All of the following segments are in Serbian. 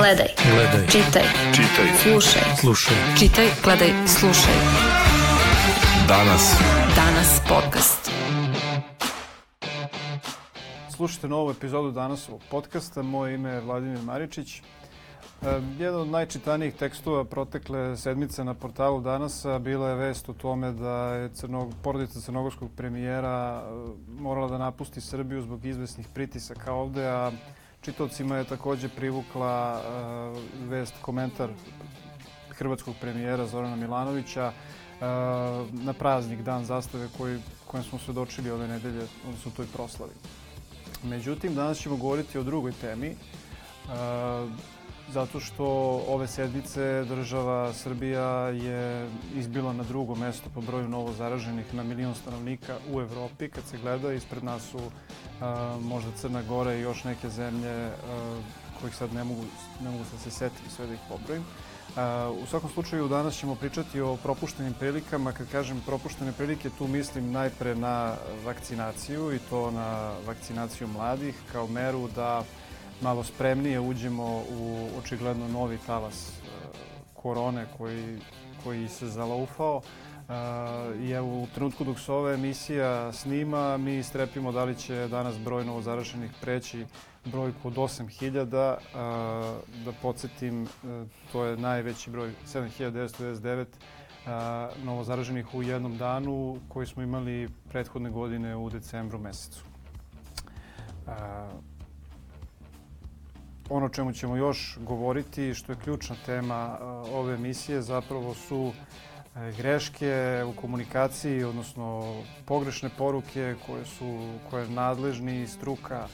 Gledaj. Gledaj. Čitaj. Čitaj. Slušaj. Slušaj. Čitaj, gledaj, slušaj. Danas. Danas podcast. Slušajte novu epizodu danas ovog podcasta. Moje ime je Vladimir Maričić. Jedan od najčitanijih tekstova protekle sedmice na portalu Danasa bila je vest o tome da je crnog, porodica crnogorskog premijera morala da napusti Srbiju zbog izvesnih pritisaka ovde, a čitavcima je takođe privukla e, vest, komentar hrvatskog premijera Zorana Milanovića e, na praznik Dan zastave koji, kojem smo svedočili ove nedelje, odnosno toj proslavi. Međutim, danas ćemo govoriti o drugoj temi, e, zato što ove sedmice država Srbija je izbila na drugo mesto po broju novo zaraženih na milion stanovnika u Evropi. Kad se gleda, ispred nas su e, možda Crna Gora i još neke zemlje e, kojih sad ne mogu, ne mogu da se setim sve da ih pobrojim. U svakom slučaju danas ćemo pričati o propuštenim prilikama. Kad kažem propuštene prilike, tu mislim najpre na vakcinaciju i to na vakcinaciju mladih kao meru da malo spremnije uđemo u očigledno novi talas korone koji, koji se zalaufao. I evo, u trenutku dok se ova emisija snima, mi strepimo da li će danas broj novozarašenih preći brojku od 8000. Da podsjetim, to je najveći broj, 7999 novozaraženih u jednom danu koji smo imali prethodne godine u decembru mesecu. Ono čemu ćemo još govoriti, što je ključna tema ove emisije, zapravo su greške u komunikaciji, odnosno pogrešne poruke koje su koje nadležni struka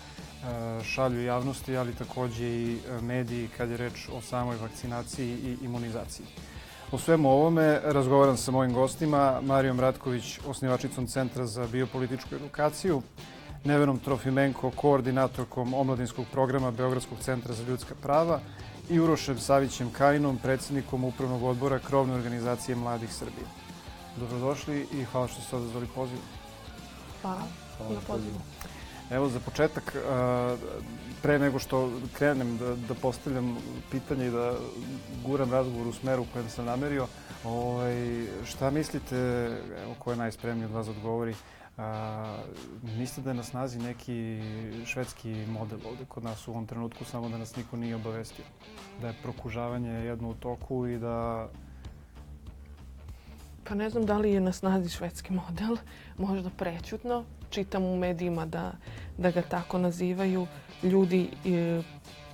šalju javnosti, ali takođe i mediji kad je reč o samoj vakcinaciji i imunizaciji. O svemu ovome razgovaram sa mojim gostima, Marijom Ratković, osnivačicom Centra za biopolitičku edukaciju, Nevenom Trofimenko, koordinatorkom omladinskog programa Beogradskog centra za ljudska prava i Urošem Savićem Kajinom, predsednikom Upravnog odbora Krovne organizacije Mladih Srbije. Dobrodošli i hvala što ste odazvali poziv. Hvala. Hvala na pozivu. Evo za početak, pre nego što krenem da, da postavljam pitanje i da guram razgovor u smeru u kojem sam namerio, ovaj, šta mislite, evo ko je najspremniji od vas da odgovori, a, mislite da je na snazi neki švedski model ovde kod nas u ovom trenutku, samo da nas niko nije obavestio? Da je prokužavanje jedno u toku i da Pa ne znam da li je na snazi švedski model, možda prećutno. Čitam u medijima da, da ga tako nazivaju ljudi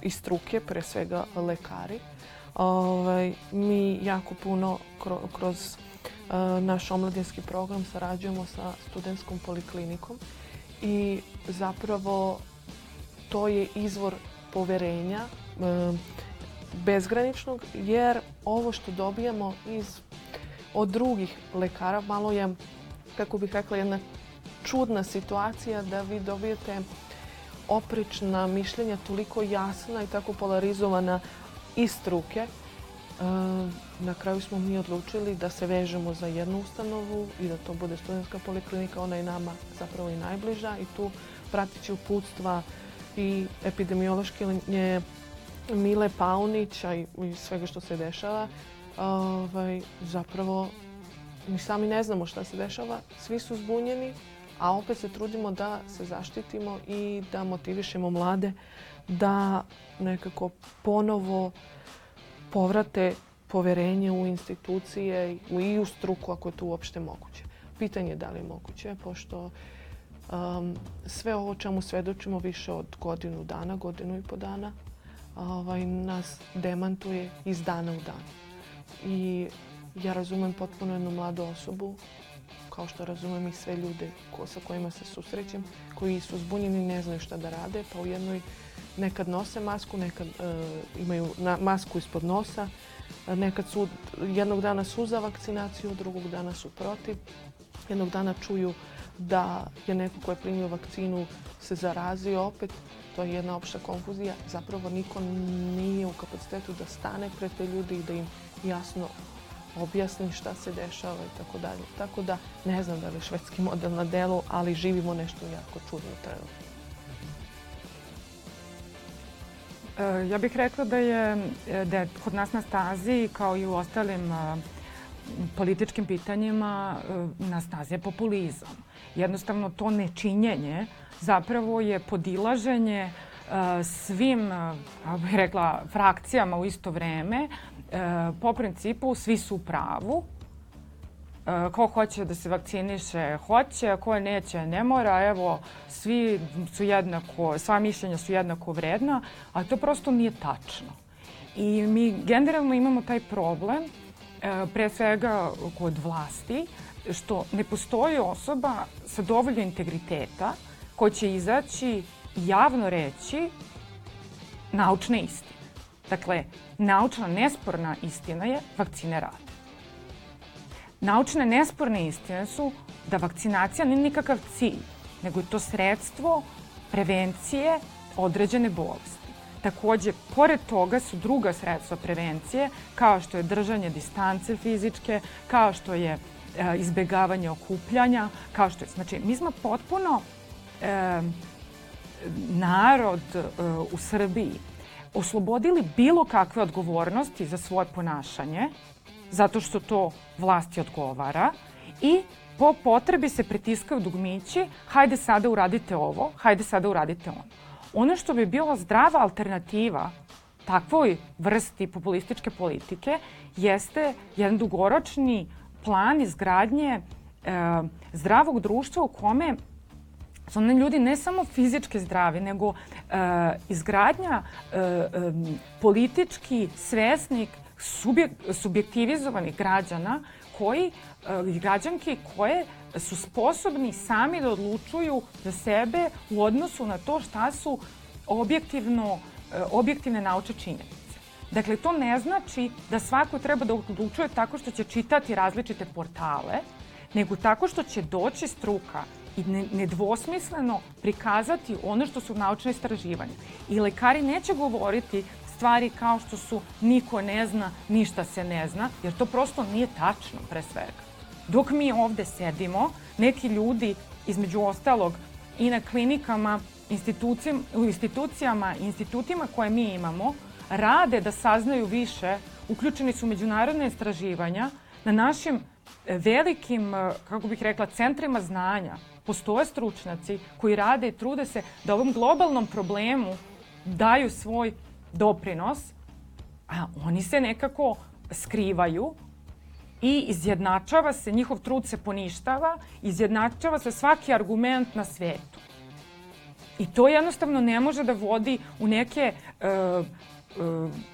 iz struke, pre svega lekari. Ovaj, mi jako puno kroz naš omladinski program sarađujemo sa studentskom poliklinikom i zapravo to je izvor poverenja bezgraničnog jer ovo što dobijamo iz od drugih lekara malo je, kako bih rekla, jedna čudna situacija da vi dobijete oprečna mišljenja toliko jasna i tako polarizovana iz struke. Na kraju smo mi odlučili da se vežemo za jednu ustanovu i da to bude studentska poliklinika. Ona je nama zapravo i najbliža i tu pratići uputstva i epidemiološke Mile Paunića i svega što se dešava ovaj, zapravo mi sami ne znamo šta se dešava. Svi su zbunjeni, a opet se trudimo da se zaštitimo i da motivišemo mlade da nekako ponovo povrate poverenje u institucije i u struku ako je to uopšte moguće. Pitanje je da li je moguće, pošto um, sve ovo čemu svedočimo više od godinu dana, godinu i po dana, ovaj, nas demantuje iz dana u dan. I ja razumem potpuno jednu mladu osobu, kao što razumem i sve ljude ko, sa kojima se susrećem, koji su zbunjeni i ne znaju šta da rade, pa u jednoj nekad nose masku, nekad uh, imaju na, masku ispod nosa, nekad su jednog dana su za vakcinaciju, drugog dana su protiv, jednog dana čuju da je neko ko je primio vakcinu se zarazio opet, to je jedna opšta konfuzija. Zapravo niko nije u kapacitetu da stane pred te ljudi i da im jasno objasni šta se dešava i tako dalje. Tako da ne znam da li je švedski model na delu, ali živimo nešto jako čudno trenutno. Ja bih rekla da je, e, da je kod nas na stazi, kao i u ostalim e, političkim pitanjima, e, na stazi je populizam. Jednostavno to nečinjenje zapravo je podilaženje e, svim, e, kako bih rekla, frakcijama u isto vreme, e, po principu svi su u pravu, E, ko hoće da se vakciniše, hoće, a ko neće, ne mora. Evo, svi su jednako, sva mišljenja su jednako vredna, a to prosto nije tačno. I mi generalno imamo taj problem, e, pre svega kod vlasti, što ne postoji osoba sa dovoljno integriteta ko će izaći javno reći naučne istine. Dakle, naučna nesporna istina je vakcine rade. Naučne nesporne istine su da vakcinacija nije nikakav cilj, nego je to sredstvo prevencije određene bolesti. Takođe, pored toga su druga sredstva prevencije, kao što je držanje distance fizičke, kao što je e, izbegavanje okupljanja, kao što je... Znači, mi smo potpuno e, narod e, u Srbiji oslobodili bilo kakve odgovornosti za svoje ponašanje, zato što to vlasti odgovara i po potrebi se pritiskaju dugmići, hajde sada uradite ovo, hajde sada uradite ono. Ono što bi bila zdrava alternativa takvoj vrsti populističke politike jeste jedan dugoročni plan izgradnje e, zdravog društva u kome su oni ljudi ne samo fizički zdravi, nego e, izgradnja e, e, politički svesnik subjek, subjektivizovanih građana koji, e, građanki koje su sposobni sami da odlučuju za sebe u odnosu na to šta su objektivno, e, objektivne nauče činjenice. Dakle, to ne znači da svako treba da odlučuje tako što će čitati različite portale, nego tako što će doći struka i ne- nedvosmisleno prikazati ono što su naučne istraživanja. I lekari neće govoriti stvari kao što su niko ne zna, ništa se ne zna, jer to prosto nije tačno pre svega. Dok mi ovde sedimo, neki ljudi, između ostalog, i na klinikama, u institucijama institutima koje mi imamo, rade da saznaju više, uključeni su međunarodne istraživanja, na našim e, velikim, e, kako bih rekla, centrima znanja postoje stručnjaci koji rade i trude se da ovom globalnom problemu daju svoj doprinos, a oni se nekako skrivaju i izjednačava se, njihov trud se poništava, izjednačava se svaki argument na svetu. I to jednostavno ne može da vodi u neke e, e,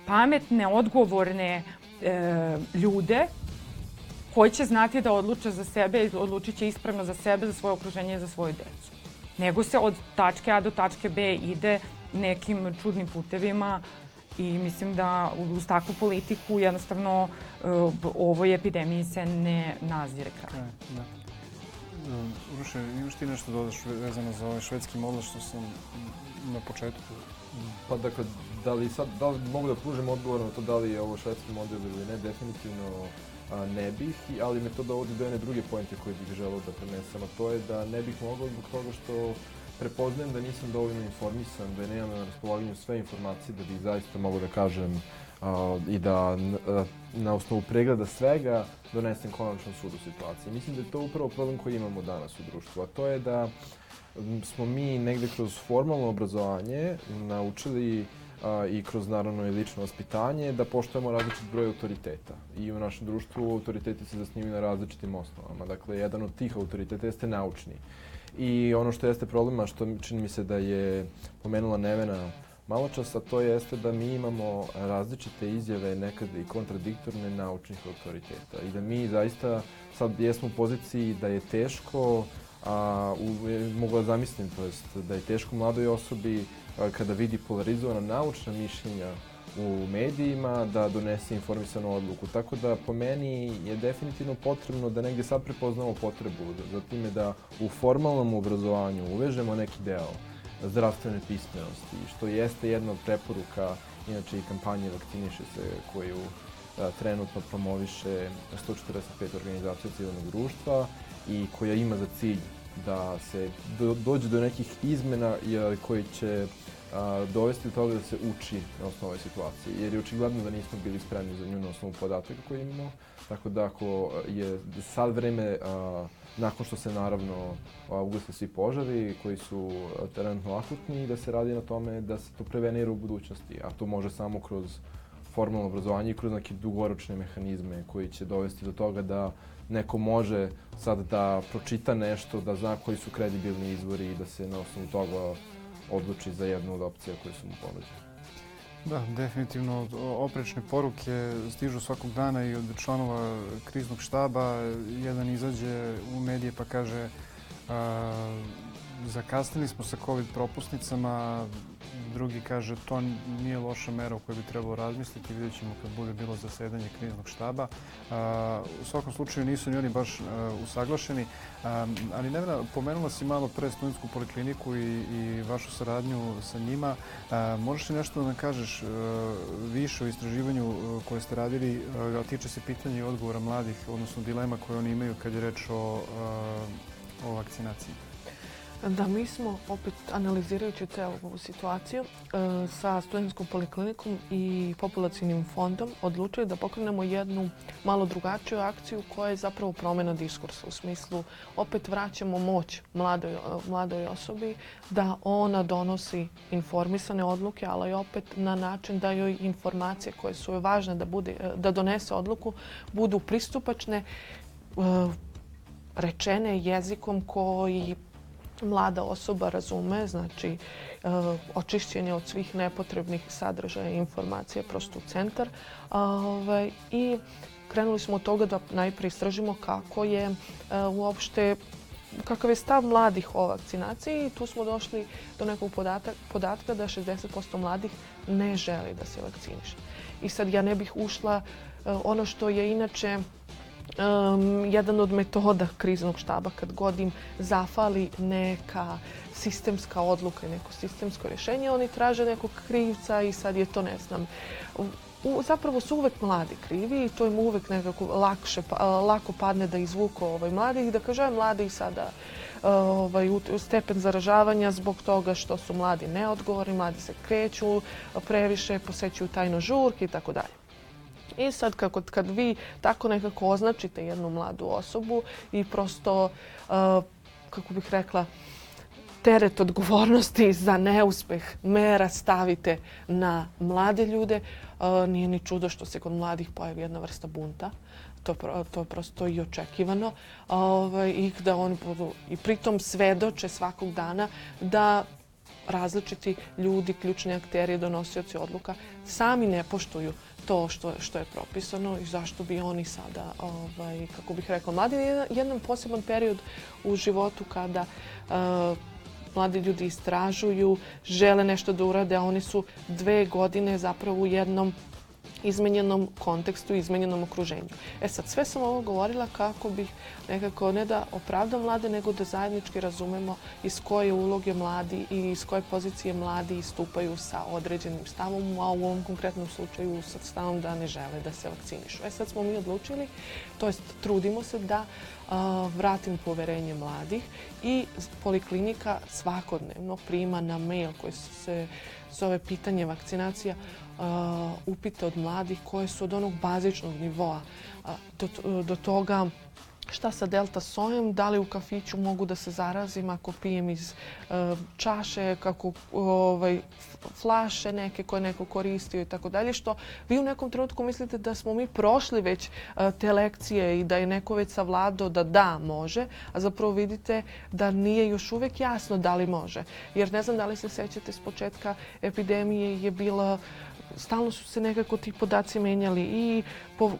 pametne, odgovorne e, ljude koji će znati da odluče za sebe i odlučit će ispravno za sebe, za svoje okruženje i za svoju decu. Nego se od tačke A do tačke B ide nekim čudnim putevima i mislim da uz takvu politiku jednostavno e, ovoj epidemiji se ne nazire kraj. E, da. Um, Uroše, imaš ti nešto dodaš vezano za ovaj švedski model što sam na početku Pa dakle, da li sad, da li mogu da pružim odgovor na to da li je ovo švedski model ili ne, definitivno a, ne bih, ali me to dovodi do jedne druge pojente koje bih želeo da prenesem, a to je da ne bih mogao zbog toga što prepoznajem da nisam dovoljno informisan, da nemam na raspolaganju sve informacije da bih zaista mogao da kažem a, i da n- a, na osnovu pregleda svega donesem konačan sud u situaciji. Mislim da je to upravo problem koji imamo danas u društvu, a to je da smo mi negde kroz formalno obrazovanje naučili a, i kroz naravno i lično vaspitanje da poštujemo različit broj autoriteta. I u našem društvu autoriteti se zasnivaju na različitim osnovama. Dakle, jedan od tih autoriteta jeste naučni. I ono što jeste problema, što čini mi se da je pomenula Nevena malo čas, a to jeste da mi imamo različite izjave, nekada i kontradiktorne naučnih autoriteta. I da mi zaista sad jesmo u poziciji da je teško a, u, mogu da zamislim, to jest da je teško mladoj osobi a, kada vidi polarizovana naučna mišljenja u medijima da donese informisanu odluku. Tako da po meni je definitivno potrebno da negdje sad prepoznamo potrebu za time da u formalnom obrazovanju uvežemo neki deo zdravstvene pismenosti, što jeste jedna od preporuka, inače i kampanje Vakciniše se koju a, trenutno promoviše 145 organizacija civilnog društva i koja ima za cilj da se do, dođe do nekih izmena koji će dovesti do toga da se uči na osnovu ove situacije. Jer je očigledno da nismo bili spremni za nju na osnovu podataka koje imamo. Tako da ako je sad vreme, a, nakon što se naravno ugase svi požari koji su trenutno akutni, da se radi na tome da se to prevenira u budućnosti. A to može samo kroz formalno obrazovanje i kroz neke dugoročne mehanizme koji će dovesti do toga da neko može sad da pročita nešto, da zna koji su kredibilni izvori i da se na osnovu toga odluči za jednu od opcija koje su mu ponuđene. Da, definitivno oprečne poruke stižu svakog dana i od članova kriznog štaba. Jedan izađe u medije pa kaže zakasnili smo sa COVID propusnicama, drugi kaže to nije loša mera o kojoj bi trebalo razmisliti, vidjet ćemo kad bude bilo zasedanje kriznog štaba. U svakom slučaju nisu ni oni baš usaglašeni, ali Nevena, pomenula si malo pre studentsku polikliniku i, i vašu saradnju sa njima. Možeš li nešto da nam kažeš više o istraživanju koje ste radili, a tiče se pitanja i odgovora mladih, odnosno dilema koje oni imaju kad je reč o, o vakcinaciji? Da, mi smo opet analizirajući celu ovu situaciju e, sa studentskom poliklinikom i populacijnim fondom odlučili da pokrenemo jednu malo drugačiju akciju koja je zapravo promjena diskursa. U smislu opet vraćamo moć mladoj, mladoj osobi da ona donosi informisane odluke, ali opet na način da joj informacije koje su joj važne da, bude, da donese odluku budu pristupačne, e, rečene jezikom koji mlada osoba razume, znači e, očišćenje od svih nepotrebnih sadržaja i informacija prosto u centar. Ovaj, I krenuli smo od toga da najprije istražimo kako je e, uopšte kakav je stav mladih o vakcinaciji i tu smo došli do nekog podatka, podatka da 60% mladih ne želi da se vakciniše. I sad ja ne bih ušla e, ono što je inače um, jedan od metoda kriznog štaba kad god im zafali neka sistemska odluka i neko sistemsko rješenje, oni traže nekog krivca i sad je to, ne znam, u, zapravo su uvek mladi krivi i to im uvek nekako lakše, pa, lako padne da izvuku ovaj mladi i da kaže aj mladi i sada ovaj, stepen zaražavanja zbog toga što su mladi neodgovorni, mladi se kreću previše, posećuju tajno žurke i tako dalje. I sad kako, kad vi tako nekako označite jednu mladu osobu i prosto, uh, kako bih rekla, teret odgovornosti za neuspeh mera stavite na mlade ljude, uh, nije ni čudo što se kod mladih pojavi jedna vrsta bunta. To, to je prosto i očekivano. Ovaj, I da oni budu i pritom svedoče svakog dana da različiti ljudi, ključni akteri, donosioci odluka, sami ne poštuju to što, što je propisano i zašto bi oni sada, ovaj, kako bih rekla, mladi je jedan poseban period u životu kada uh, mladi ljudi istražuju, žele nešto da urade, a oni su dve godine zapravo u jednom izmenjenom kontekstu, izmenjenom okruženju. E sad, sve sam ovo govorila kako bih nekako ne da opravdam mlade, nego da zajednički razumemo iz koje uloge mladi i iz koje pozicije mladi istupaju sa određenim stavom, a u ovom konkretnom slučaju sa stavom da ne žele da se vakcinišu. E sad smo mi odlučili, to jest trudimo se da a, vratimo poverenje mladih i poliklinika svakodnevno prima na mail koji se zove pitanje vakcinacija Uh, upite od mladih koje su od onog bazičnog nivoa. Uh, do, do toga šta sa delta sojem, da li u kafiću mogu da se zarazim ako pijem iz uh, čaše, kako ovaj, flaše neke koje neko koristio i tako dalje, što vi u nekom trenutku mislite da smo mi prošli već uh, te lekcije i da je neko već savladao da da, može, a zapravo vidite da nije još uvek jasno da li može. Jer ne znam da li se sećate s početka epidemije je bila stalno su se nekako ti podaci menjali i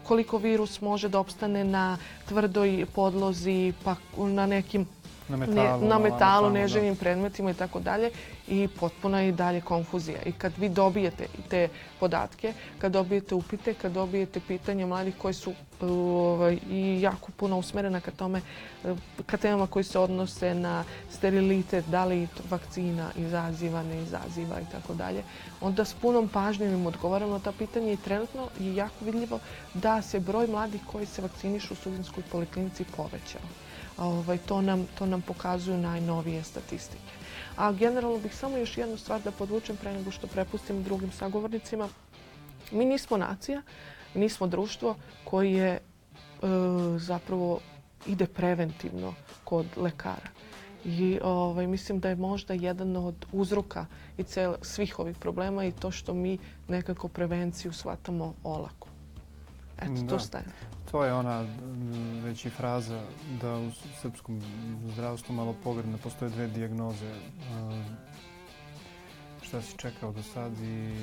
koliko virus može da opstane na tvrdoj podlozi, pa na nekim na metalu, ne, na metalu neživim predmetima i tako dalje i potpuna je i dalje konfuzija. I kad vi dobijete te podatke, kad dobijete upite, kad dobijete pitanje mladih koji su ovaj, i jako puno usmerena ka tome, ka temama koji se odnose na sterilitet, da li vakcina izaziva, ne izaziva i tako dalje, onda s punom pažnjom im odgovaramo na ta pitanja i trenutno je jako vidljivo da se broj mladih koji se vakcinišu u studenskoj poliklinici povećao. Ovaj, to, nam, to nam pokazuju najnovije statistike. A generalno bih samo još jednu stvar da podvučem pre nego što prepustim drugim sagovornicima. Mi nismo nacija, nismo društvo koji je e, zapravo ide preventivno kod lekara. I ovaj, mislim da je možda jedan od uzroka i cel, svih ovih problema i to što mi nekako prevenciju shvatamo olako. Eto, Da. to staje. To je ona već i fraza da u srpskom zdravstvu malo pogredno postoje dve dijagnoze. Šta si čekao do sad i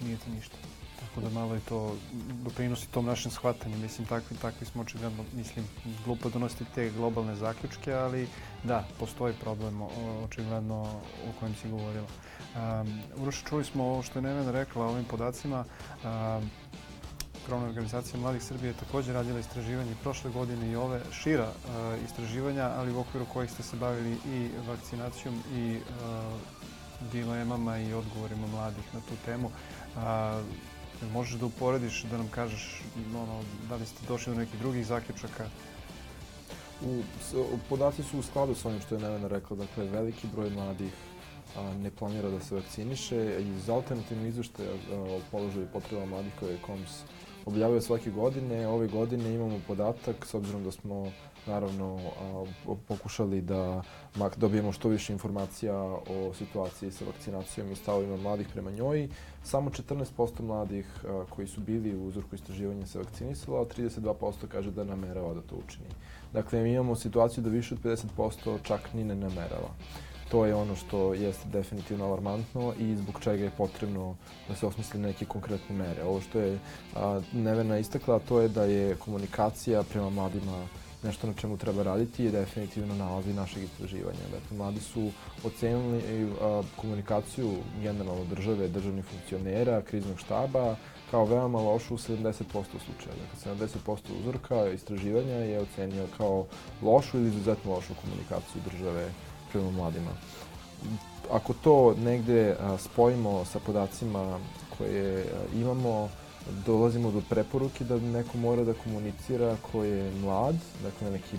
nije ti ništa. Tako da malo i to doprinosi tom našem shvatanju. Mislim, takvi, takvi smo očigledno, mislim, glupo donositi te globalne zaključke, ali da, postoji problem očigledno o kojem si govorila. Um, Uroša, čuli smo ovo što je Nevena rekla o ovim podacima. Um, Krovna organizacija Mladih Srbije je također radila istraživanje prošle godine i ove šira uh, istraživanja, ali u okviru kojih ste se bavili i vakcinacijom i uh, dilemama i odgovorima mladih na tu temu. A, možeš da uporediš, da nam kažeš ono, da li ste došli do nekih drugih zaključaka? U, podaci su u skladu s onim što je Nevena rekla. Dakle, veliki broj mladih a, ne planira da se vakciniše. Iz alternativnog izveštaja o položaju i potrebama mladih koje je KOMS objavio svake godine, ove godine imamo podatak, s obzirom da smo naravno a, pokušali da mak dobijemo što više informacija o situaciji sa vakcinacijom i stavovima mladih prema njoj. Samo 14% mladih koji su bili u uzorku istraživanja se vakcinisalo, a 32% kaže da namerava da to učini. Dakle, mi imamo situaciju da više od 50% čak ni ne namerava. To je ono što jeste definitivno alarmantno i zbog čega je potrebno da se osmisle neke konkretne mere. Ovo što je a, Nevena istakla, to je da je komunikacija prema mladima nešto na čemu treba raditi je definitivno nalazi našeg istraživanja. Dakle, mladi su ocenili a, komunikaciju generalno države, državnih funkcionera, kriznog štaba, kao veoma lošu u 70% slučaja. Dakle, 70% uzorka istraživanja je ocenio kao lošu ili izuzetno lošu komunikaciju države prema mladima. Ako to negde spojimo sa podacima koje imamo, dolazimo do preporuke da neko mora da komunicira ko je mlad, dakle neki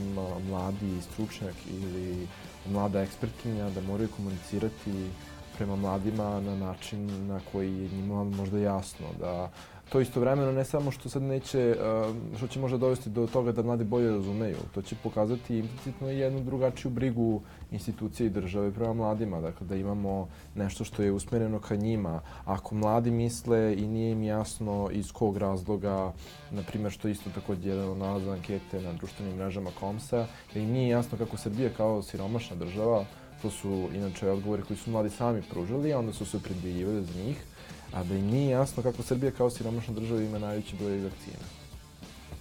mladi stručnjak ili mlada ekspertkinja da moraju komunicirati prema mladima na način na koji je njima možda jasno da to istovremeno ne samo što sad neće, um, što će možda dovesti do toga da mladi bolje razumeju, to će pokazati implicitno i jednu drugačiju brigu institucije i države prema mladima, dakle da imamo nešto što je usmereno ka njima. Ako mladi misle i nije im jasno iz kog razloga, na primjer što je isto takođe jedan od nalaza ankete na društvenim mrežama Komsa, da im nije jasno kako Srbija kao siromašna država, to su inače odgovori koji su mladi sami pružili, a onda su se opredeljivali za njih, a da im nije jasno kako Srbija kao siromašna država ima najveći broj vakcina.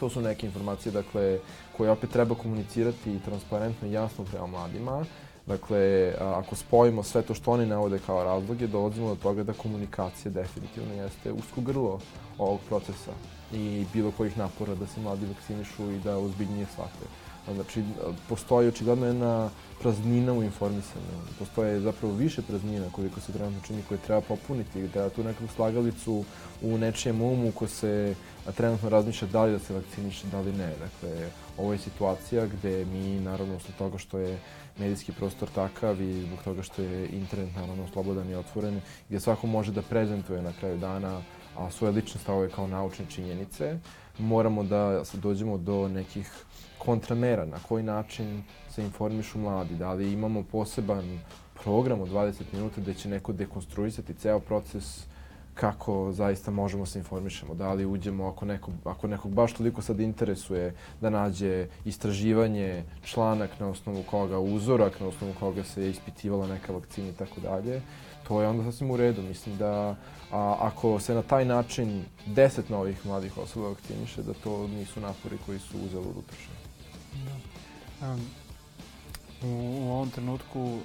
To su neke informacije dakle, koje opet treba komunicirati transparentno i jasno prema mladima. Dakle, ako spojimo sve to što oni navode kao razloge, dolazimo do toga da komunikacija definitivno jeste usko grlo ovog procesa i bilo kojih napora da se mladi vakcinišu i da ozbiljnije shvate. Znači, postoji očigledno jedna praznina u informisanju. Postoje zapravo više praznina koliko se trenutno čini koje treba popuniti, da tu neku slagalicu u nečijem umu ko se trenutno razmišlja da li da se vakciniše, da li ne. Dakle, ovo je situacija gde mi, naravno, usled toga što je medijski prostor takav i zbog toga što je internet, naravno, slobodan i otvoren, gdje svako može da prezentuje na kraju dana a svoje lične stavove kao naučne činjenice, moramo da dođemo do nekih kontramera, na koji način se informišu mladi, da li imamo poseban program od 20 minuta gde će neko dekonstruisati ceo proces kako zaista možemo se informišemo, da li uđemo ako, neko, ako nekog baš toliko sad interesuje da nađe istraživanje, članak na osnovu koga, uzorak na osnovu koga se ispitivala neka vakcina i tako dalje, to je onda sasvim u redu. Mislim da a, ako se na taj način deset novih mladih osoba vakciniše, da to nisu napori koji su uzeli u utrošeni. Um, u, u ovom trenutku, uh,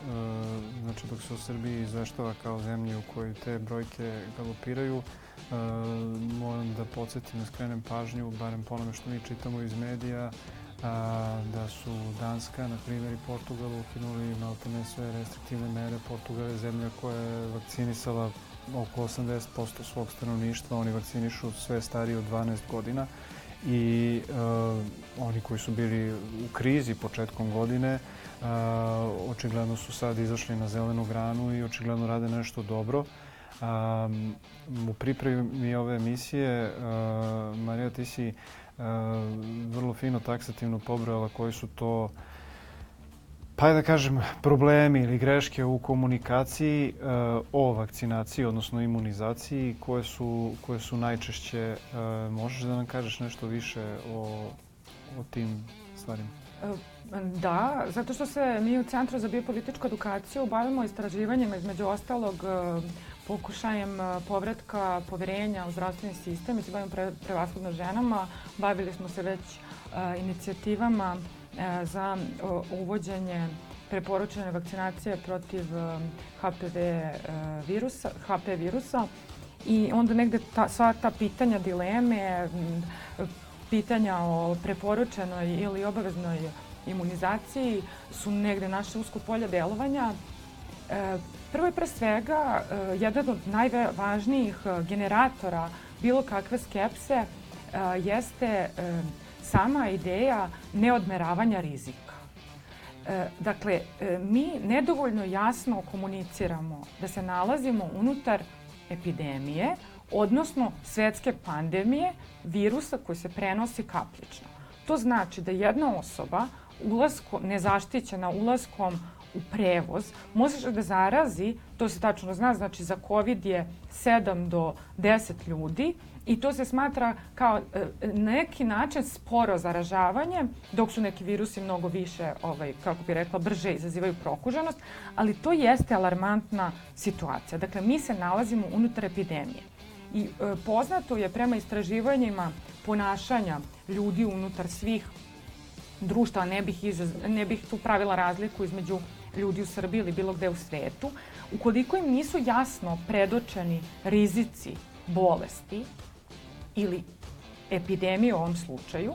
znači dok se o Srbiji izveštava kao zemlji u kojoj te brojke galopiraju, uh, moram da podsjetim, da skrenem pažnju, barem po onome što mi čitamo iz medija, a, da su Danska, na primjer, i Portugal ukinuli maltene sve restriktivne mere. Portugal je zemlja koja je vakcinisala oko 80% svog stanovništva. Oni vakcinišu sve starije od 12 godina i uh, oni koji su bili u krizi početkom godine uh, očigledno su sad izašli na zelenu granu i očigledno rade nešto dobro. Um, u pripremi ove emisije, uh, Marija, ti si uh, vrlo fino taksativno pobrojala koji su to pa da kažem, problemi ili greške u komunikaciji uh, o vakcinaciji, odnosno imunizaciji, koje su, koje su najčešće. Uh, možeš da nam kažeš nešto više o, o tim stvarima? Da, zato što se mi u Centru za biopolitičku edukaciju bavimo istraživanjem između ostalog pokušajem povratka poverenja u zdravstveni sistem. Mi se bavimo pre, prevashodno ženama. Bavili smo se već inicijativama za uvođenje preporučene vakcinacije protiv HPV virusa, HP virusa i onda negde ta, sva ta pitanja, dileme, pitanja o preporučenoj ili obaveznoj imunizaciji su negde naše usko polje delovanja. Prvo je pre svega jedan od najvažnijih generatora bilo kakve skepse jeste sama ideja neodmeravanja rizika. E, dakle, e, mi nedovoljno jasno komuniciramo da se nalazimo unutar epidemije, odnosno svetske pandemije virusa koji se prenosi kaplično. To znači da jedna osoba ulasko, nezaštićena ulaskom u prevoz može da zarazi, to se tačno zna, znači za COVID je 7 do 10 ljudi, i to se smatra kao e, neki način sporo zaražavanje, dok su neki virusi mnogo više, ovaj, kako bi rekla, brže izazivaju prokuženost, ali to jeste alarmantna situacija. Dakle, mi se nalazimo unutar epidemije. I e, poznato je prema istraživanjima ponašanja ljudi unutar svih društva, ne bih, izaz, ne bih tu pravila razliku između ljudi u Srbiji ili bilo gde u svetu, ukoliko im nisu jasno predočeni rizici bolesti, ili epidemije u ovom slučaju,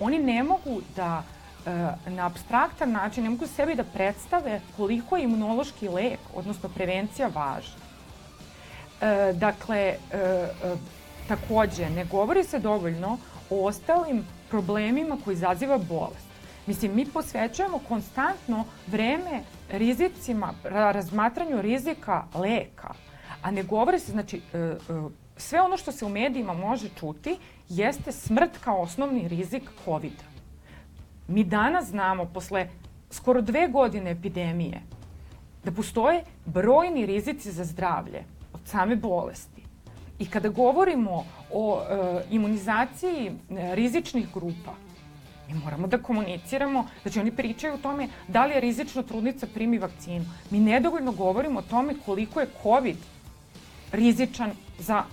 oni ne mogu da e, na abstraktan način, ne mogu sebi da predstave koliko je imunološki lek, odnosno prevencija važna. E, dakle, e, takođe, ne govori se dovoljno o ostalim problemima koji izaziva bolest. Mislim, mi posvećujemo konstantno vreme rizicima, razmatranju rizika leka, a ne govori se, znači, sve ono što se u medijima može čuti jeste smrt kao osnovni rizik covid -a. Mi danas znamo, posle skoro dve godine epidemije, da postoje brojni rizici za zdravlje od same bolesti. I kada govorimo o e, imunizaciji e, rizičnih grupa, mi moramo da komuniciramo, znači oni pričaju o tome da li je rizično trudnica primi vakcinu. Mi nedovoljno govorimo o tome koliko je COVID rizičan za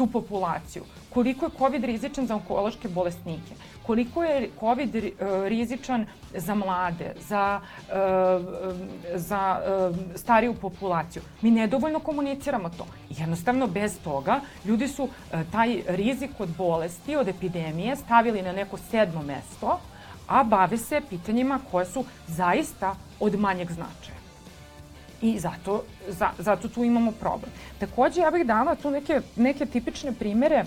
tu populaciju. Koliko je COVID rizičan za onkološke bolesnike? Koliko je COVID e, rizičan za mlade, za, e, za e, stariju populaciju? Mi nedovoljno komuniciramo to. Jednostavno, bez toga, ljudi su taj rizik od bolesti, od epidemije stavili na neko sedmo mesto, a bave se pitanjima koje su zaista od manjeg značaja. I zato, za, zato tu imamo problem. Takođe, ja bih dala tu neke, neke tipične primere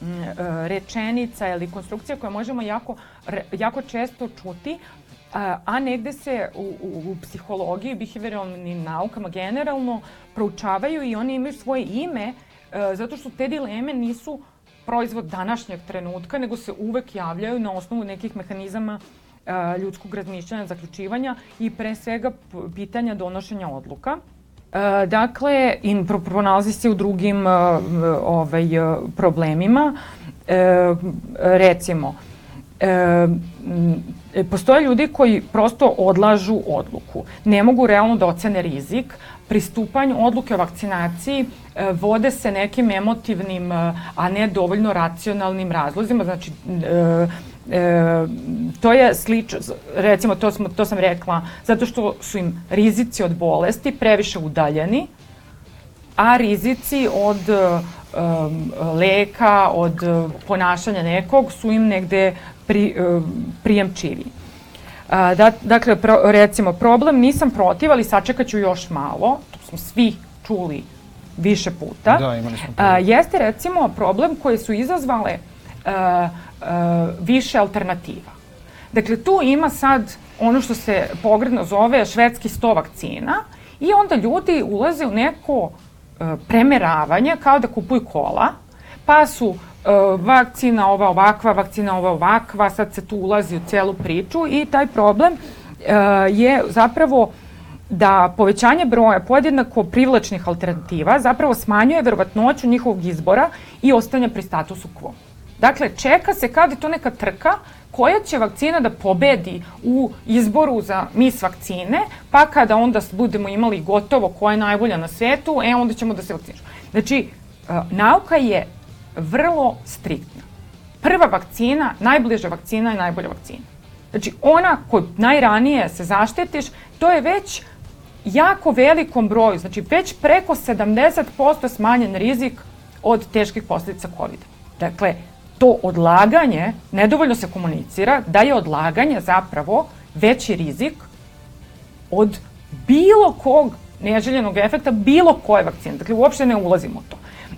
mm, e, rečenica ili konstrukcija koje možemo jako, jako često čuti, a, a negde se u, u, u psihologiji, behavioralnim naukama generalno proučavaju i oni imaju svoje ime e, zato što te dileme nisu proizvod današnjeg trenutka, nego se uvek javljaju na osnovu nekih mehanizama ljudskog razmišljanja, zaključivanja i pre svega pitanja donošenja odluka. Dakle, in pronalazi se u drugim ovaj, problemima. E, recimo, e, postoje ljudi koji prosto odlažu odluku. Ne mogu realno da ocene rizik. Pristupanju odluke o vakcinaciji e, vode se nekim emotivnim, a ne dovoljno racionalnim razlozima. Znači, E, to je slično, recimo to, smo, to sam rekla, zato što su im rizici od bolesti previše udaljeni, a rizici od um, leka, od ponašanja nekog su im negde pri, um, prijemčivi. Da, dakle, pro, recimo, problem nisam protiv, ali sačekat ću još malo, to smo svi čuli više puta. Da, imali smo A, jeste recimo problem koji su izazvale e, e, više alternativa. Dakle, tu ima sad ono što se pogredno zove švedski sto vakcina i onda ljudi ulaze u neko e, premeravanje kao da kupuju kola, pa su e, vakcina ova ovakva, vakcina ova ovakva, sad se tu ulazi u celu priču i taj problem je zapravo da povećanje broja podjednako privlačnih alternativa zapravo smanjuje verovatnoću njihovog izbora i ostanja pri statusu quo. Dakle, čeka se kada je to neka trka koja će vakcina da pobedi u izboru za mis vakcine, pa kada onda budemo imali gotovo koja je najbolja na svetu, e onda ćemo da se vakcinišemo. Znači, e, nauka je vrlo striktna. Prva vakcina, najbliža vakcina je najbolja vakcina. Znači, ona koju najranije se zaštitiš, to je već jako velikom broju, znači već preko 70% smanjen rizik od teških posledica COVID-a. Dakle, to odlaganje, nedovoljno se komunicira, da je odlaganje zapravo veći rizik od bilo kog neželjenog efekta bilo koje vakcine. Dakle, uopšte ne ulazimo u to.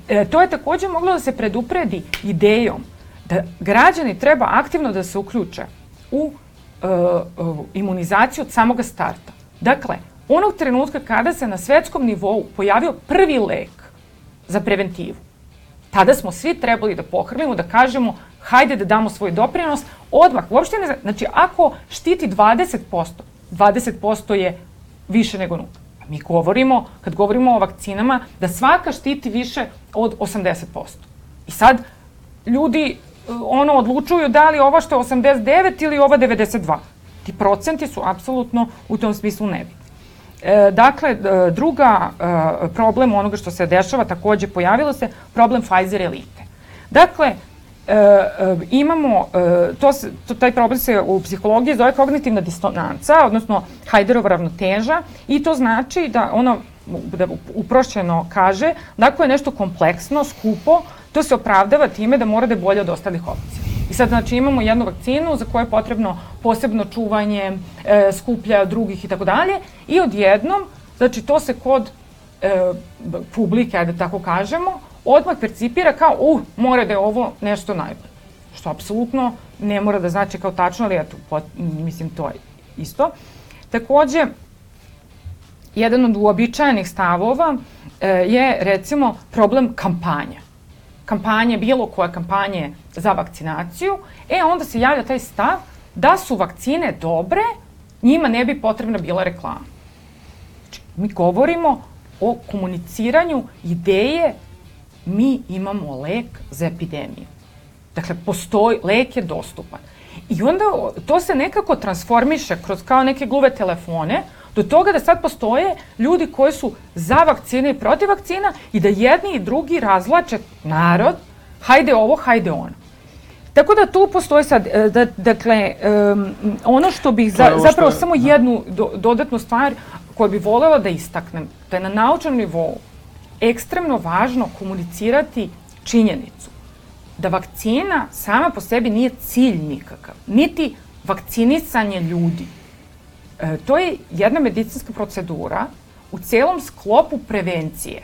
E, to je takođe moglo da se predupredi idejom da građani treba aktivno da se uključe u e, imunizaciju od samoga starta. Dakle, onog trenutka kada se na svetskom nivou pojavio prvi lek za preventivu, tada smo svi trebali da pohrlimo, da kažemo hajde da damo svoj doprinos odmah. Uopšte ne, znači ako štiti 20%, 20% je više nego nula. Mi govorimo, kad govorimo o vakcinama, da svaka štiti više od 80%. I sad ljudi ono odlučuju da li ovo što je 89 ili ova 92. Ti procenti su apsolutno u tom smislu nebitni. E, dakle, e, druga e, problem onoga što se dešava takođe pojavilo se problem Pfizer elite. Dakle, e, e, imamo, to se, to, taj problem se u psihologiji zove kognitivna distonanca, odnosno Hajderova ravnoteža i to znači da ono da uprošćeno kaže da ako je nešto kompleksno, skupo, to se opravdava time da mora da je bolje od ostalih opcija. I sad, znači, imamo jednu vakcinu za koju je potrebno posebno čuvanje, e, skuplja drugih i tako dalje i odjednom, znači, to se kod e, publike, da tako kažemo, odmah percipira kao, uh, mora da je ovo nešto najbolje. Što apsolutno ne mora da znači kao tačno, ali eto, pot, mislim, to je isto. Takođe, jedan od uobičajenih stavova e, je, recimo, problem kampanja kampanje, bilo koje kampanje za vakcinaciju, e onda se javlja taj stav da su vakcine dobre, njima ne bi potrebna bila reklama. Znači, mi govorimo o komuniciranju ideje mi imamo lek za epidemiju. Dakle, postoji, lek je dostupan. I onda to se nekako transformiše kroz kao neke gluve telefone, do toga da sad postoje ljudi koji su za vakcine i protiv vakcina i da jedni i drugi razlače narod, hajde ovo, hajde ono. Tako da tu postoje sad, e, da, dakle, um, ono što bih za, zapravo što, samo da. jednu do, dodatnu stvar koju bih volela da istaknem, da je na naučnom nivou ekstremno važno komunicirati činjenicu da vakcina sama po sebi nije cilj nikakav, niti vakcinisanje ljudi. E, to je jedna medicinska procedura u celom sklopu prevencije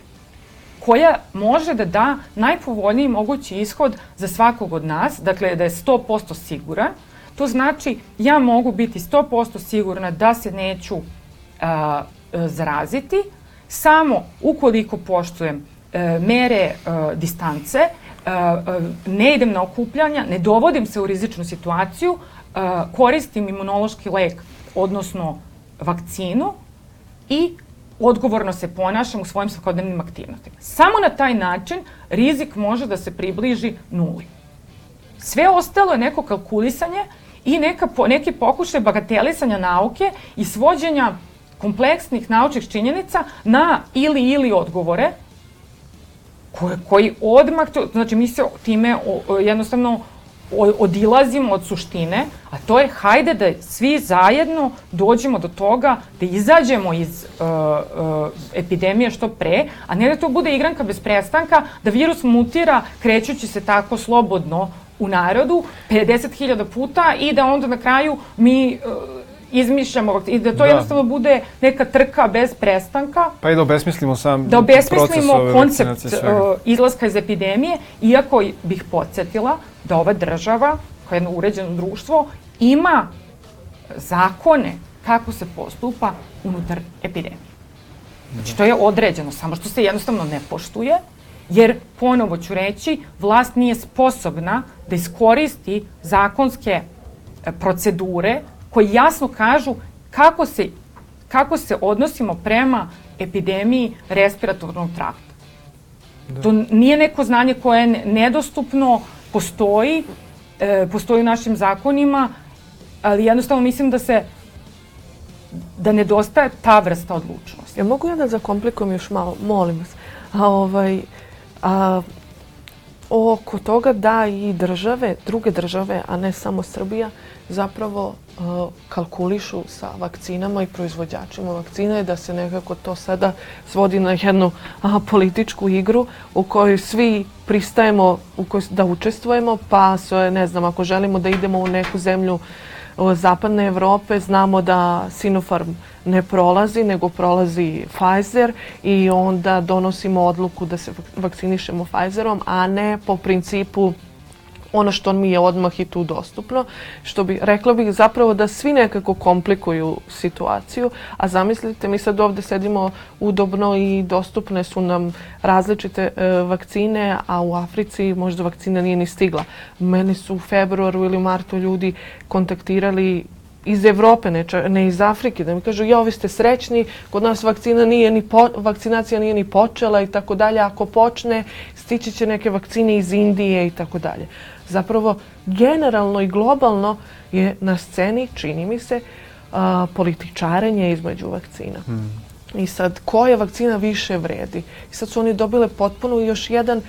koja može da da najpovoljniji mogući ishod za svakog od nas, dakle da je 100% siguran. To znači ja mogu biti 100% sigurna da se neću a, zaraziti samo ukoliko poštujem e, mere e, distance, ne idem na okupljanja, ne dovodim se u rizičnu situaciju, koristim imunološki lek odnosno vakcinu i odgovorno se ponašam u svojim svakodnevnim aktivnostima. Samo na taj način rizik može da se približi nuli. Sve ostalo je neko kalkulisanje i neka, neki pokušaj bagatelisanja nauke i svođenja kompleksnih naučnih činjenica na ili ili odgovore koje, koji odmah, znači mi se time jednostavno odilazimo od suštine, a to je hajde da svi zajedno dođemo do toga da izađemo iz uh, uh, epidemije što pre, a ne da to bude igranka bez prestanka, da virus mutira krećući se tako slobodno u narodu 50.000 puta i da onda na kraju mi uh, izmišljamo i da to Da. jednostavno bude neka trka bez prestanka, Pa i da obesmislimo sam da proces obesmislimo ove koncept uh, izlaska iz epidemije, iako bih podsjetila da ova država, kao jedno uređeno društvo, ima zakone kako se postupa unutar epidemije. Znači, to je određeno, samo što se jednostavno ne poštuje, jer, ponovo ću reći, vlast nije sposobna da iskoristi zakonske e, procedure koje jasno kažu kako se, kako se odnosimo prema epidemiji respiratornog trakta. To nije neko znanje koje je ne- nedostupno, postoji, e, postoji u našim zakonima, ali jednostavno mislim da se da nedostaje ta vrsta odlučnosti. Ja mogu ja da zakomplikujem još malo, molim vas. A, ovaj, a, oko toga da i države, druge države, a ne samo Srbija, zapravo a, kalkulišu sa vakcinama i proizvođačima. Vakcina i da se nekako to sada svodi na jednu političku igru u kojoj svi pristajemo u kojoj, da učestvujemo, pa sve, ne znam, ako želimo da idemo u neku zemlju o, zapadne Evrope znamo da Sinopharm ne prolazi, nego prolazi Pfizer i onda donosimo odluku da se vak- vakcinišemo Pfizerom, a ne po principu ono što mi je odmah i tu dostupno, što bi, rekla bih zapravo da svi nekako komplikuju situaciju, a zamislite, mi sad ovde sedimo udobno i dostupne su nam različite e, vakcine, a u Africi možda vakcina nije ni stigla. Meni su u februaru ili martu ljudi kontaktirali iz Evrope, ne, ne iz Afrike, da mi kažu, ja, vi ste srećni, kod nas vakcina nije ni po, vakcinacija nije ni počela i tako dalje. Ako počne, stići će neke vakcine iz Indije i tako dalje. Zapravo, generalno i globalno je na sceni, čini mi se, a, političarenje između vakcina. I sad, koja vakcina više vredi? I sad su oni dobile potpuno još jedan,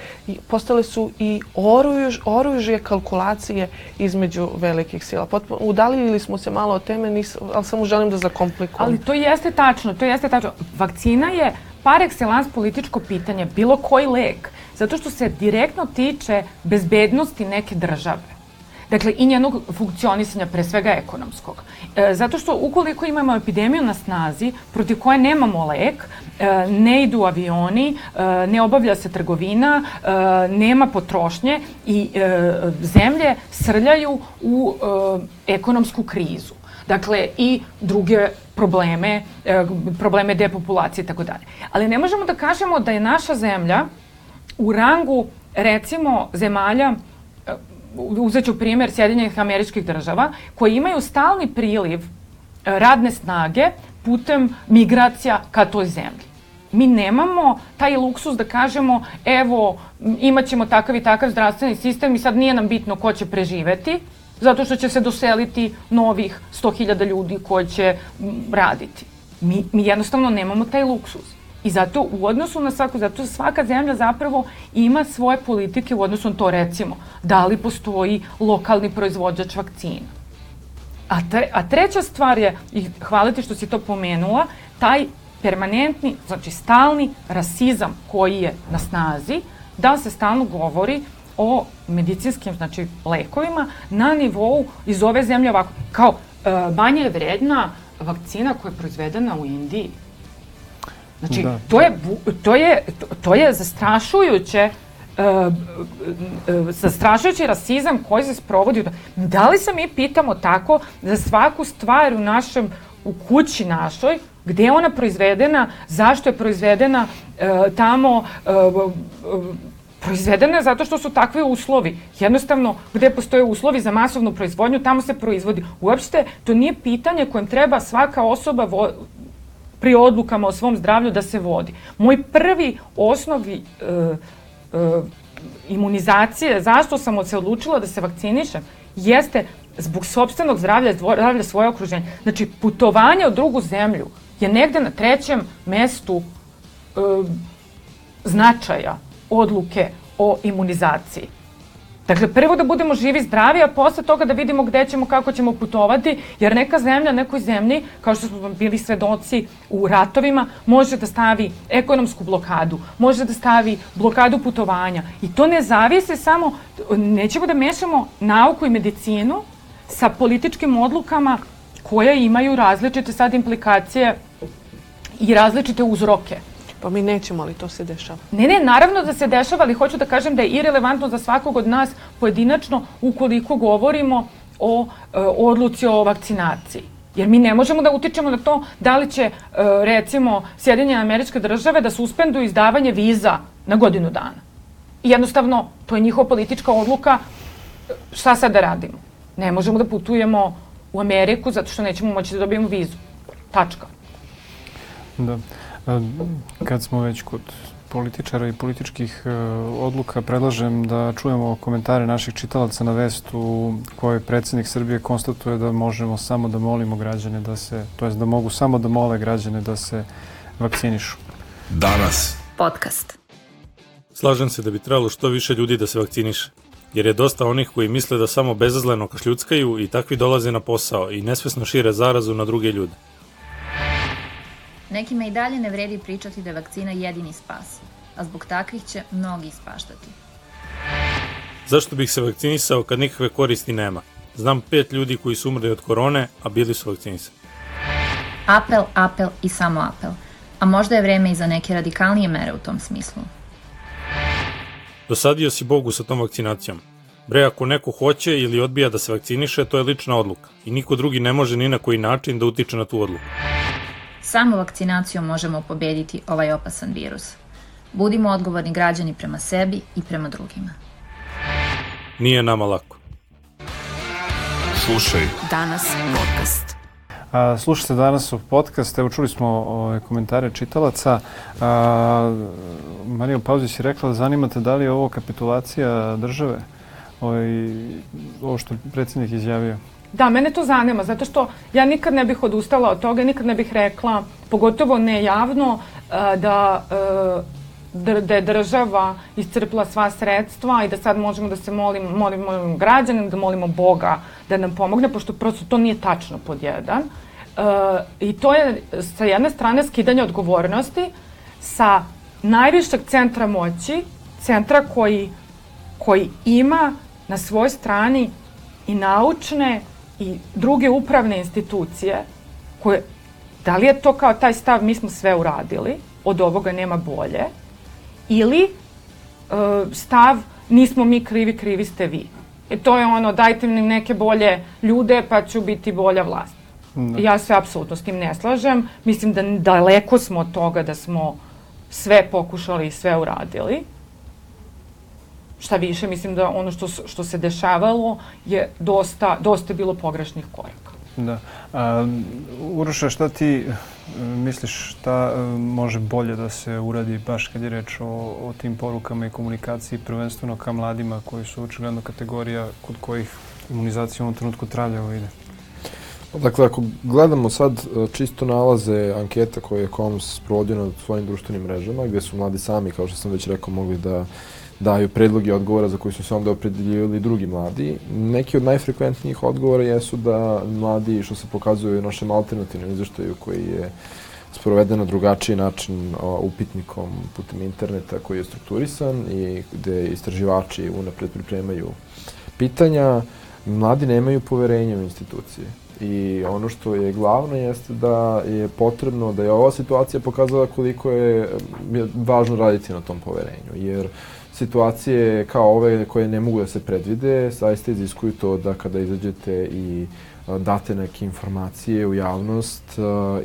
postale su i oruž, oružje kalkulacije između velikih sila. Potpuno, udaljili smo se malo od teme, nis, ali samo želim da zakomplikujem. Ali to jeste tačno, to jeste tačno. Vakcina je par excellence političko pitanje, bilo koji lek, zato što se direktno tiče bezbednosti neke države. Dakle, i njenog funkcionisanja, pre svega ekonomskog. E, zato što ukoliko imamo epidemiju na snazi, protiv koje nemamo lek, e, ne idu avioni, e, ne obavlja se trgovina, e, nema potrošnje i e, zemlje srljaju u e, ekonomsku krizu. Dakle, i druge probleme, e, probleme depopulacije i tako dalje. Ali ne možemo da kažemo da je naša zemlja u rangu, recimo, zemalja uzet ću primjer Sjedinjenih američkih država, koji imaju stalni priliv e, radne snage putem migracija ka toj zemlji. Mi nemamo taj luksus da kažemo evo imat ćemo takav i takav zdravstveni sistem i sad nije nam bitno ko će preživeti, zato što će se doseliti novih 100.000 ljudi koji će raditi. Mi, mi jednostavno nemamo taj luksus. I zato u odnosu na svaku, zato svaka zemlja zapravo ima svoje politike u odnosu na to recimo, da li postoji lokalni proizvođač vakcina. A, tre, a treća stvar je, i hvala ti što si to pomenula, taj permanentni, znači stalni rasizam koji je na snazi, da se stalno govori o medicinskim znači, lekovima na nivou iz ove zemlje ovako, kao e, manje je vredna vakcina koja je proizvedena u Indiji. Znači, Da. to, je, to, je, to, je zastrašujuće e, e, zastrašujući rasizam koji se sprovodi. Da li se mi pitamo tako za svaku stvar u našem, u kući našoj, gde je ona proizvedena, zašto je proizvedena e, tamo, e, proizvedena je zato što su takvi uslovi. Jednostavno, gde postoje uslovi za masovnu proizvodnju, tamo se proizvodi. Uopšte, to nije pitanje kojem treba svaka osoba vo, pri odlukama o svom zdravlju da se vodi. Moj prvi osnovi e, e, imunizacije, zašto sam se odlučila da se vakcinišem, jeste zbog sobstvenog zdravlja, zdravlja svoje okruženja. Znači, putovanje u drugu zemlju je negde na trećem mestu e, značaja odluke o imunizaciji. Dakle, prvo da budemo živi, zdravi, a posle toga da vidimo gde ćemo, kako ćemo putovati, jer neka zemlja, nekoj zemlji, kao što smo bili svedoci u ratovima, može da stavi ekonomsku blokadu, može da stavi blokadu putovanja. I to ne zavise samo, nećemo da mešamo nauku i medicinu sa političkim odlukama koje imaju različite sad implikacije i različite uzroke. Pa mi nećemo, ali to se dešava. Ne, ne, naravno da se dešava, ali hoću da kažem da je irelevantno za svakog od nas pojedinačno ukoliko govorimo o e, odluci o vakcinaciji. Jer mi ne možemo da utičemo na to da li će, e, recimo, Sjedinjene američke države da suspenduju izdavanje viza na godinu dana. I jednostavno, to je njihova politička odluka. Šta sad da radimo? Ne možemo da putujemo u Ameriku zato što nećemo moći da dobijemo vizu. Tačka. Da. Kad smo već kod političara i političkih e, odluka, predlažem da čujemo komentare naših čitalaca na vest u kojoj predsjednik Srbije konstatuje da možemo samo da molimo građane da se, to jest da mogu samo da mole građane da se vakcinišu. Danas. Podcast. Slažem se da bi trebalo što više ljudi da se vakciniše, jer je dosta onih koji misle da samo bezazleno kašljuckaju i takvi dolaze na posao i nesvesno šire zarazu na druge ljude. Nekima i dalje ne vredi pričati da je vakcina jedini spas, a zbog takvih će mnogi ispaštati. Zašto bih se vakcinisao kad nikakve koristi nema? Znam pet ljudi koji su umrli od korone, a bili su vakcinisani. Apel, apel i samo apel. A možda je vreme i za neke radikalnije mere u tom smislu. Dosadio si Bogu sa tom vakcinacijom. Bre, ako neko hoće ili odbija da se vakciniše, to je lična odluka i niko drugi ne može ni na koji način da utiče na tu odluku. Samo vakcinacijom možemo pobediti ovaj opasan virus. Budimo odgovorni građani prema sebi i prema drugima. Nije nama lako. Slušaj Danas podcast. A, slušajte danas u podcast, evo čuli smo ove, komentare čitalaca. A, Marija Pauzić je rekla da zanimate da li je ovo kapitulacija države, ovaj, ovo što je predsjednik izjavio. Da, mene to zanima, zato što ja nikad ne bih odustala od toga, nikad ne bih rekla, pogotovo ne javno, e, da, e, da, je država iscrpila sva sredstva i da sad možemo da se molim, molimo građanima, da molimo Boga da nam pomogne, pošto prosto to nije tačno pod jedan. E, I to je sa jedne strane skidanje odgovornosti sa najvišeg centra moći, centra koji, koji ima na svojoj strani i naučne i druge upravne institucije koje, da li je to kao taj stav mi smo sve uradili, od ovoga nema bolje, ili e, stav nismo mi krivi, krivi ste vi. I to je ono, dajte mi neke bolje ljude pa ću biti bolja vlast. Da. Ja se apsolutno s tim ne slažem. Mislim da daleko smo od toga da smo sve pokušali i sve uradili. Šta više, mislim da ono što, što se dešavalo je dosta, dosta bilo pogrešnih koraka. Da. A, Uroša, šta ti e, misliš šta e, može bolje da se uradi baš kad je reč o, o tim porukama i komunikaciji, prvenstveno ka mladima koji su očigledno kategorija kod kojih imunizacija u ovom trenutku travljavo ide? Dakle, ako gledamo sad e, čisto nalaze anketa koje je Koms sprovodio na svojim društvenim mrežama, gde su mladi sami, kao što sam već rekao, mogli da daju predloge odgovora za koji su se onda opredeljivali drugi mladi. Neki od najfrekventnijih odgovora jesu da mladi, što se pokazuje u našem alternativnom izveštaju koji je sproveden na drugačiji način o, upitnikom putem interneta koji je strukturisan i gde istraživači unapred pripremaju pitanja, mladi nemaju poverenja u institucije. I ono što je glavno jeste da je potrebno, da je ova situacija pokazala koliko je važno raditi na tom poverenju. Jer situacije kao ove koje ne mogu da se predvide, zaista iziskuju to da kada izađete i date neke informacije u javnost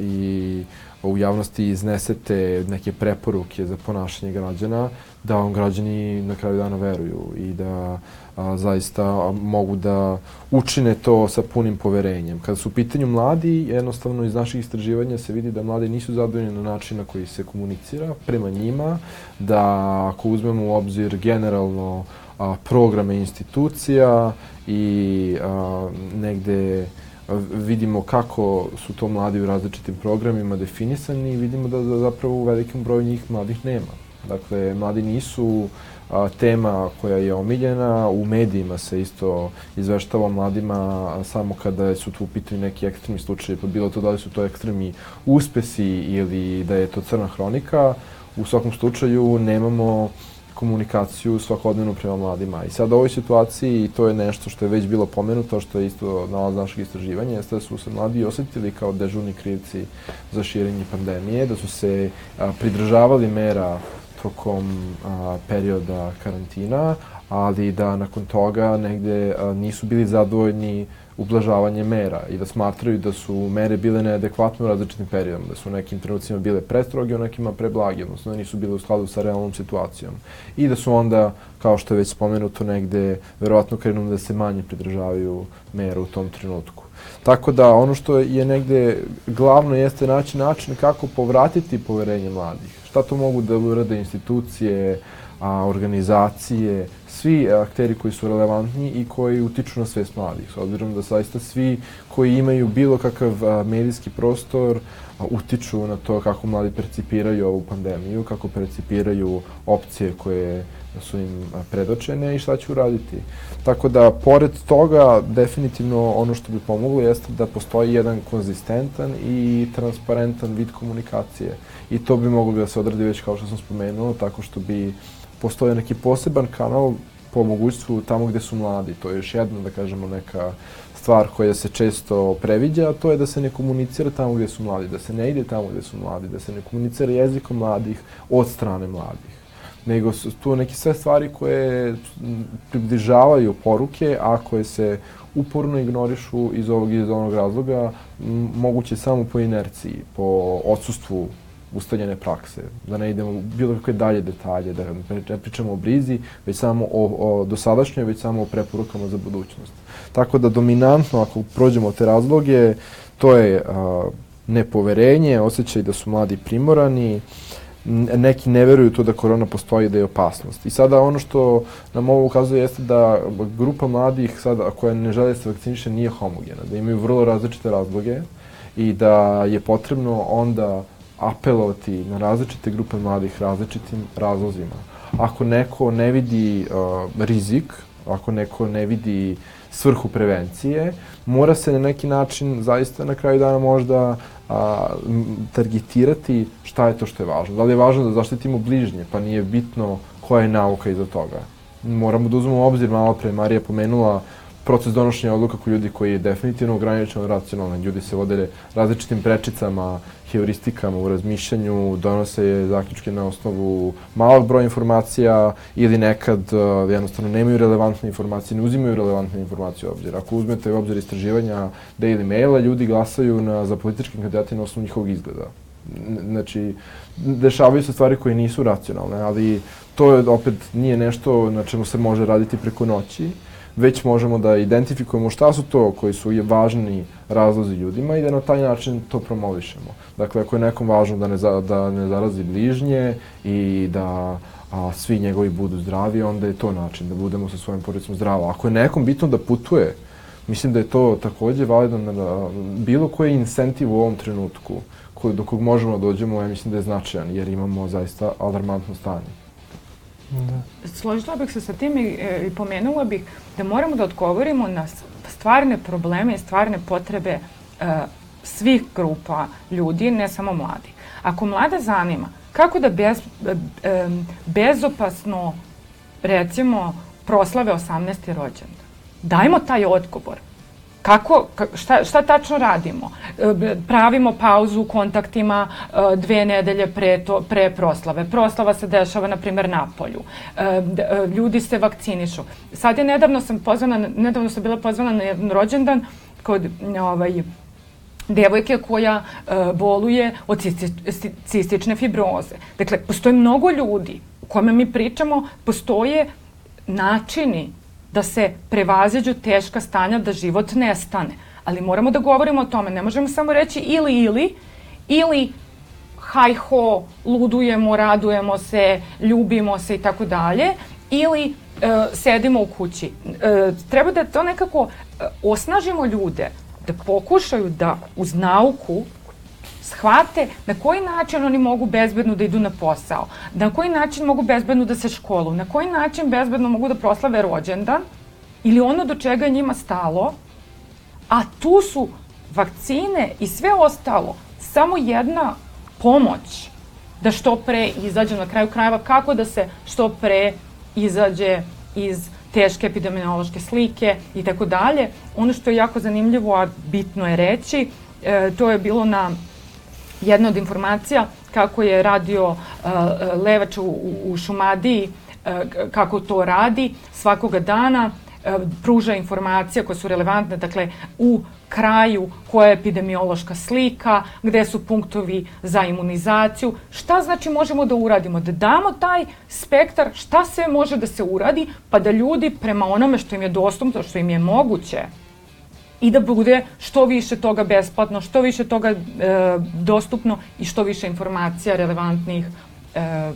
i u javnosti iznesete neke preporuke za ponašanje građana, da vam građani na kraju dana veruju i da a, zaista mogu da učine to sa punim poverenjem. Kada su u pitanju mladi, jednostavno iz naših istraživanja se vidi da mladi nisu zadovoljni na način na koji se komunicira prema njima, da ako uzmemo u obzir generalno a, programe institucija i a, negde vidimo kako su to mladi u različitim programima definisani i vidimo da, da zapravo u velikom broju njih mladih nema. Dakle, mladi nisu a, tema koja je omiljena, u medijima se isto izveštava o mladima samo kada su tu u pitanju neki ekstremni slučajevi, pa bilo to da li su to ekstremni uspesi ili da je to crna hronika. U svakom slučaju nemamo komunikaciju svakodnevno prema mladima. I sad u ovoj situaciji, i to je nešto što je već bilo pomenuto, što je isto nalaz našeg istraživanja, jeste da su se mladi osetili kao dežurni krivci za širenje pandemije, da su se a, pridržavali mera tokom a, perioda karantina, ali da nakon toga negde a, nisu bili zadovoljni ublažavanje mera i da smatraju da su mere bile neadekvatne u različitim periodima, da su u nekim trenucima bile prestroge, u nekima preblage, odnosno da nisu bile u skladu sa realnom situacijom. I da su onda, kao što je već spomenuto negde, verovatno krenuli da se manje pridržavaju mera u tom trenutku. Tako da ono što je negde glavno jeste naći način kako povratiti poverenje mladih. Šta to mogu da urade institucije, a, organizacije, svi akteri koji su relevantni i koji utiču na svest mladih. S obzirom da saista svi koji imaju bilo kakav a, medijski prostor a, utiču na to kako mladi percipiraju ovu pandemiju, kako percipiraju opcije koje su im predočene i šta će uraditi. Tako da, pored toga, definitivno ono što bi pomoglo jeste da postoji jedan konzistentan i transparentan vid komunikacije. I to bi moglo da se odradi već kao što sam spomenuo, tako što bi postoje neki poseban kanal po mogućstvu tamo gde su mladi. To je još jedna, da kažemo, neka stvar koja se često previđa, a to je da se ne komunicira tamo gde su mladi, da se ne ide tamo gde su mladi, da se ne komunicira jezikom mladih od strane mladih. Nego su tu neke sve stvari koje približavaju poruke, a koje se uporno ignorišu iz ovog i iz onog razloga, moguće samo po inerciji, po odsustvu ustaljene prakse, da ne idemo u bilo kakve dalje detalje, da ne pričamo o brizi, već samo o, o dosadašnjoj, već samo o preporukama za budućnost. Tako da dominantno, ako prođemo te razloge, to je a, nepoverenje, osjećaj da su mladi primorani, neki ne veruju to da korona postoji da je opasnost. I sada ono što nam ovo ukazuje jeste da grupa mladih sada koja ne žele da se vakciniše nije homogena, da imaju vrlo različite razloge i da je potrebno onda apelovati na različite grupe mladih različitim razlozima. Ako neko ne vidi uh, rizik, ako neko ne vidi svrhu prevencije, mora se na neki način zaista na kraju dana možda a, targetirati šta je to što je važno. Da li je važno da zaštitimo bližnje, pa nije bitno koja je nauka iza toga. Moramo da uzmemo obzir, malo pre Marija pomenula proces donošenja odluka kod ljudi koji je definitivno ograničeno racionalan. Ljudi se vode različitim prečicama, heuristikama u razmišljanju, donose zaključke na osnovu malog broja informacija ili nekad uh, jednostavno nemaju relevantne informacije, ne uzimaju relevantne informacije u obzir. Ako uzmete u obzir istraživanja Daily Maila, ljudi glasaju na, za političke kandidate na osnovu njihovog izgleda. Znači, dešavaju se stvari koje nisu racionalne, ali to je opet nije nešto na čemu se može raditi preko noći već možemo da identifikujemo šta su to koji su važni razlozi ljudima i da na taj način to promovišemo. Dakle, ako je nekom važno da ne, za, da ne zarazi bližnje i da a, svi njegovi budu zdravi, onda je to način da budemo sa svojim porodicom zdravo. Ako je nekom bitno da putuje, mislim da je to takođe validan na bilo koji incentiv u ovom trenutku koji, do kog možemo da dođemo, ja mislim da je značajan, jer imamo zaista alarmantno stanje. Da. Složila bih se sa tim i, e, i pomenula bih da moramo da odgovorimo na stvarne probleme i stvarne potrebe e, svih grupa ljudi, ne samo mladi. Ako mlada zanima kako da bez, e, bezopasno, recimo, proslave 18. rođendan, dajmo taj odgovor. Kako, šta, šta tačno radimo? E, pravimo pauzu u kontaktima e, dve nedelje pre, to, pre proslave. Proslava se dešava, na primjer, na polju. E, ljudi se vakcinišu. Sad je nedavno sam pozvana, nedavno sam bila pozvana na jedan rođendan kod ovaj, devojke koja boluje od cistične fibroze. Dakle, postoje mnogo ljudi u kome mi pričamo, postoje načini da se prevaziđu teška stanja, da život nestane. Ali moramo da govorimo o tome. Ne možemo samo reći ili ili, ili haj ho, ludujemo, radujemo se, ljubimo se i tako dalje, ili e, sedimo u kući. E, treba da to nekako e, osnažimo ljude, da pokušaju da uz nauku shvate na koji način oni mogu bezbedno da idu na posao, na koji način mogu bezbedno da se školu, na koji način bezbedno mogu da proslave rođendan ili ono do čega je njima stalo, a tu su vakcine i sve ostalo samo jedna pomoć da što pre izađu na kraju krajeva, kako da se što pre izađe iz teške epidemiološke slike i tako dalje. Ono što je jako zanimljivo, a bitno je reći, e, to je bilo na jedna od informacija kako je radio e, Levač u, u Šumadiji, e, kako to radi svakoga dana, pruža informacija koje su relevantne, dakle, u kraju koja je epidemiološka slika, gde su punktovi za imunizaciju, šta znači možemo da uradimo, da damo taj spektar, šta sve može da se uradi, pa da ljudi prema onome što im je dostupno, što im je moguće, i da bude što više toga besplatno, što više toga e, dostupno i što više informacija relevantnih e,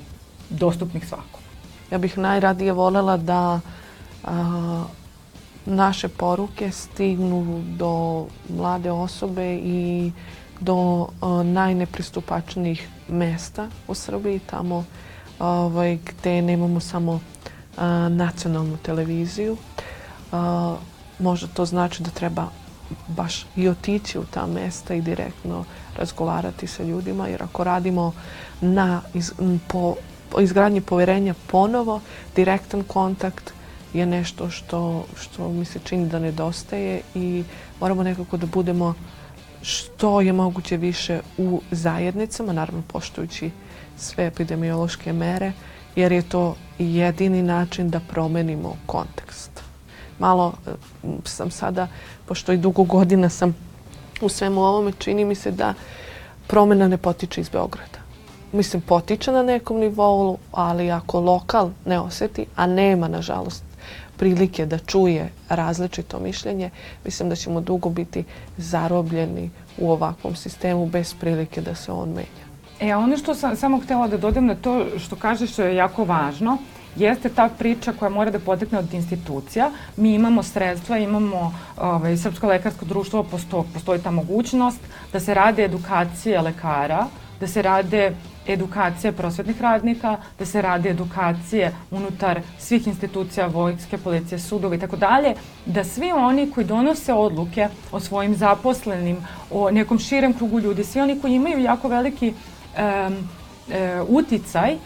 dostupnih svakom. Ja bih najradije volela da a, naše poruke stignu do mlade osobe i do a, najnepristupačnijih mesta u Srbiji, tamo ovaj, gde nemamo samo a, nacionalnu televiziju. A, možda to znači da treba baš i otići u ta mesta i direktno razgovarati sa ljudima, jer ako radimo na iz, po, izgradnji poverenja ponovo, direktan kontakt je nešto što, što mi se čini da nedostaje i moramo nekako da budemo što je moguće više u zajednicama, naravno poštujući sve epidemiološke mere, jer je to jedini način da promenimo kontekst. Malo sam sada, pošto i dugo godina sam u svemu ovome, čini mi se da promena ne potiče iz Beograda. Mislim, potiče na nekom nivou, ali ako lokal ne oseti, a nema, nažalost, prilike da čuje različito mišljenje, mislim da ćemo dugo biti zarobljeni u ovakvom sistemu bez prilike da se on menja. E, a ono što sam samo htjela da dodam na to što kažeš što je jako važno, jeste ta priča koja mora da potekne od institucija. Mi imamo sredstva, imamo ovaj, Srpsko lekarsko društvo, posto, postoji ta mogućnost da se rade edukacije lekara, da se rade edukacije prosvetnih radnika, da se rade edukacije unutar svih institucija, vojske, policije, sudovi i tako dalje, da svi oni koji donose odluke o svojim zaposlenim, o nekom širem krugu ljudi, svi oni koji imaju jako veliki um, uh, uticaj,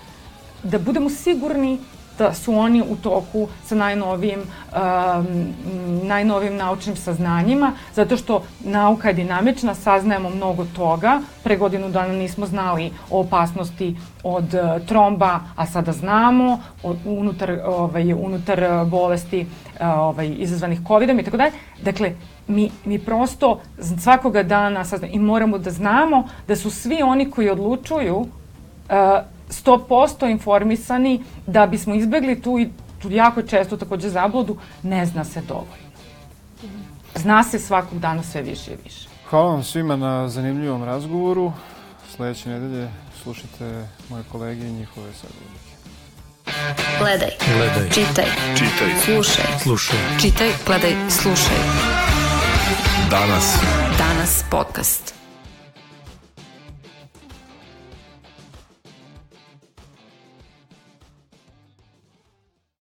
da budemo sigurni da su oni u toku sa najnovijim, um, najnovijim naučnim saznanjima, zato što nauka je dinamična, saznajemo mnogo toga. Pre godinu dana nismo znali o opasnosti od uh, tromba, a sada znamo, od, unutar, ovaj, unutar bolesti uh, ovaj, izazvanih COVID-om i tako dalje. Dakle, mi, mi prosto svakoga dana saznamo i moramo da znamo da su svi oni koji odlučuju uh, 100% informisani da bismo izbegli tu i tu jako često takođe zabludu, ne zna se dovoljno. Zna se svakog dana sve više i više. Hvala vam svima na zanimljivom razgovoru. Sledeće nedelje slušajte moje kolege i njihove sagovornike. Gledaj. Gledaj. Čitaj. Čitaj. Slušaj. Slušaj. Čitaj, gledaj, slušaj. Danas. Danas podcast.